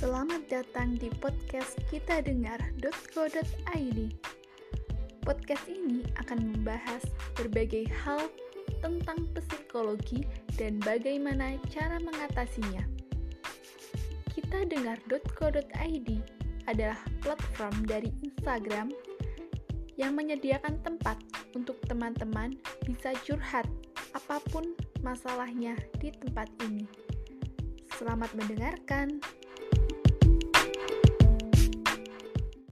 Selamat datang di podcast kita dengar.co.id. Podcast ini akan membahas berbagai hal tentang psikologi dan bagaimana cara mengatasinya. Kita dengar.co.id adalah platform dari Instagram yang menyediakan tempat untuk teman-teman bisa curhat apa pun masalahnya di tempat ini. Selamat mendengarkan.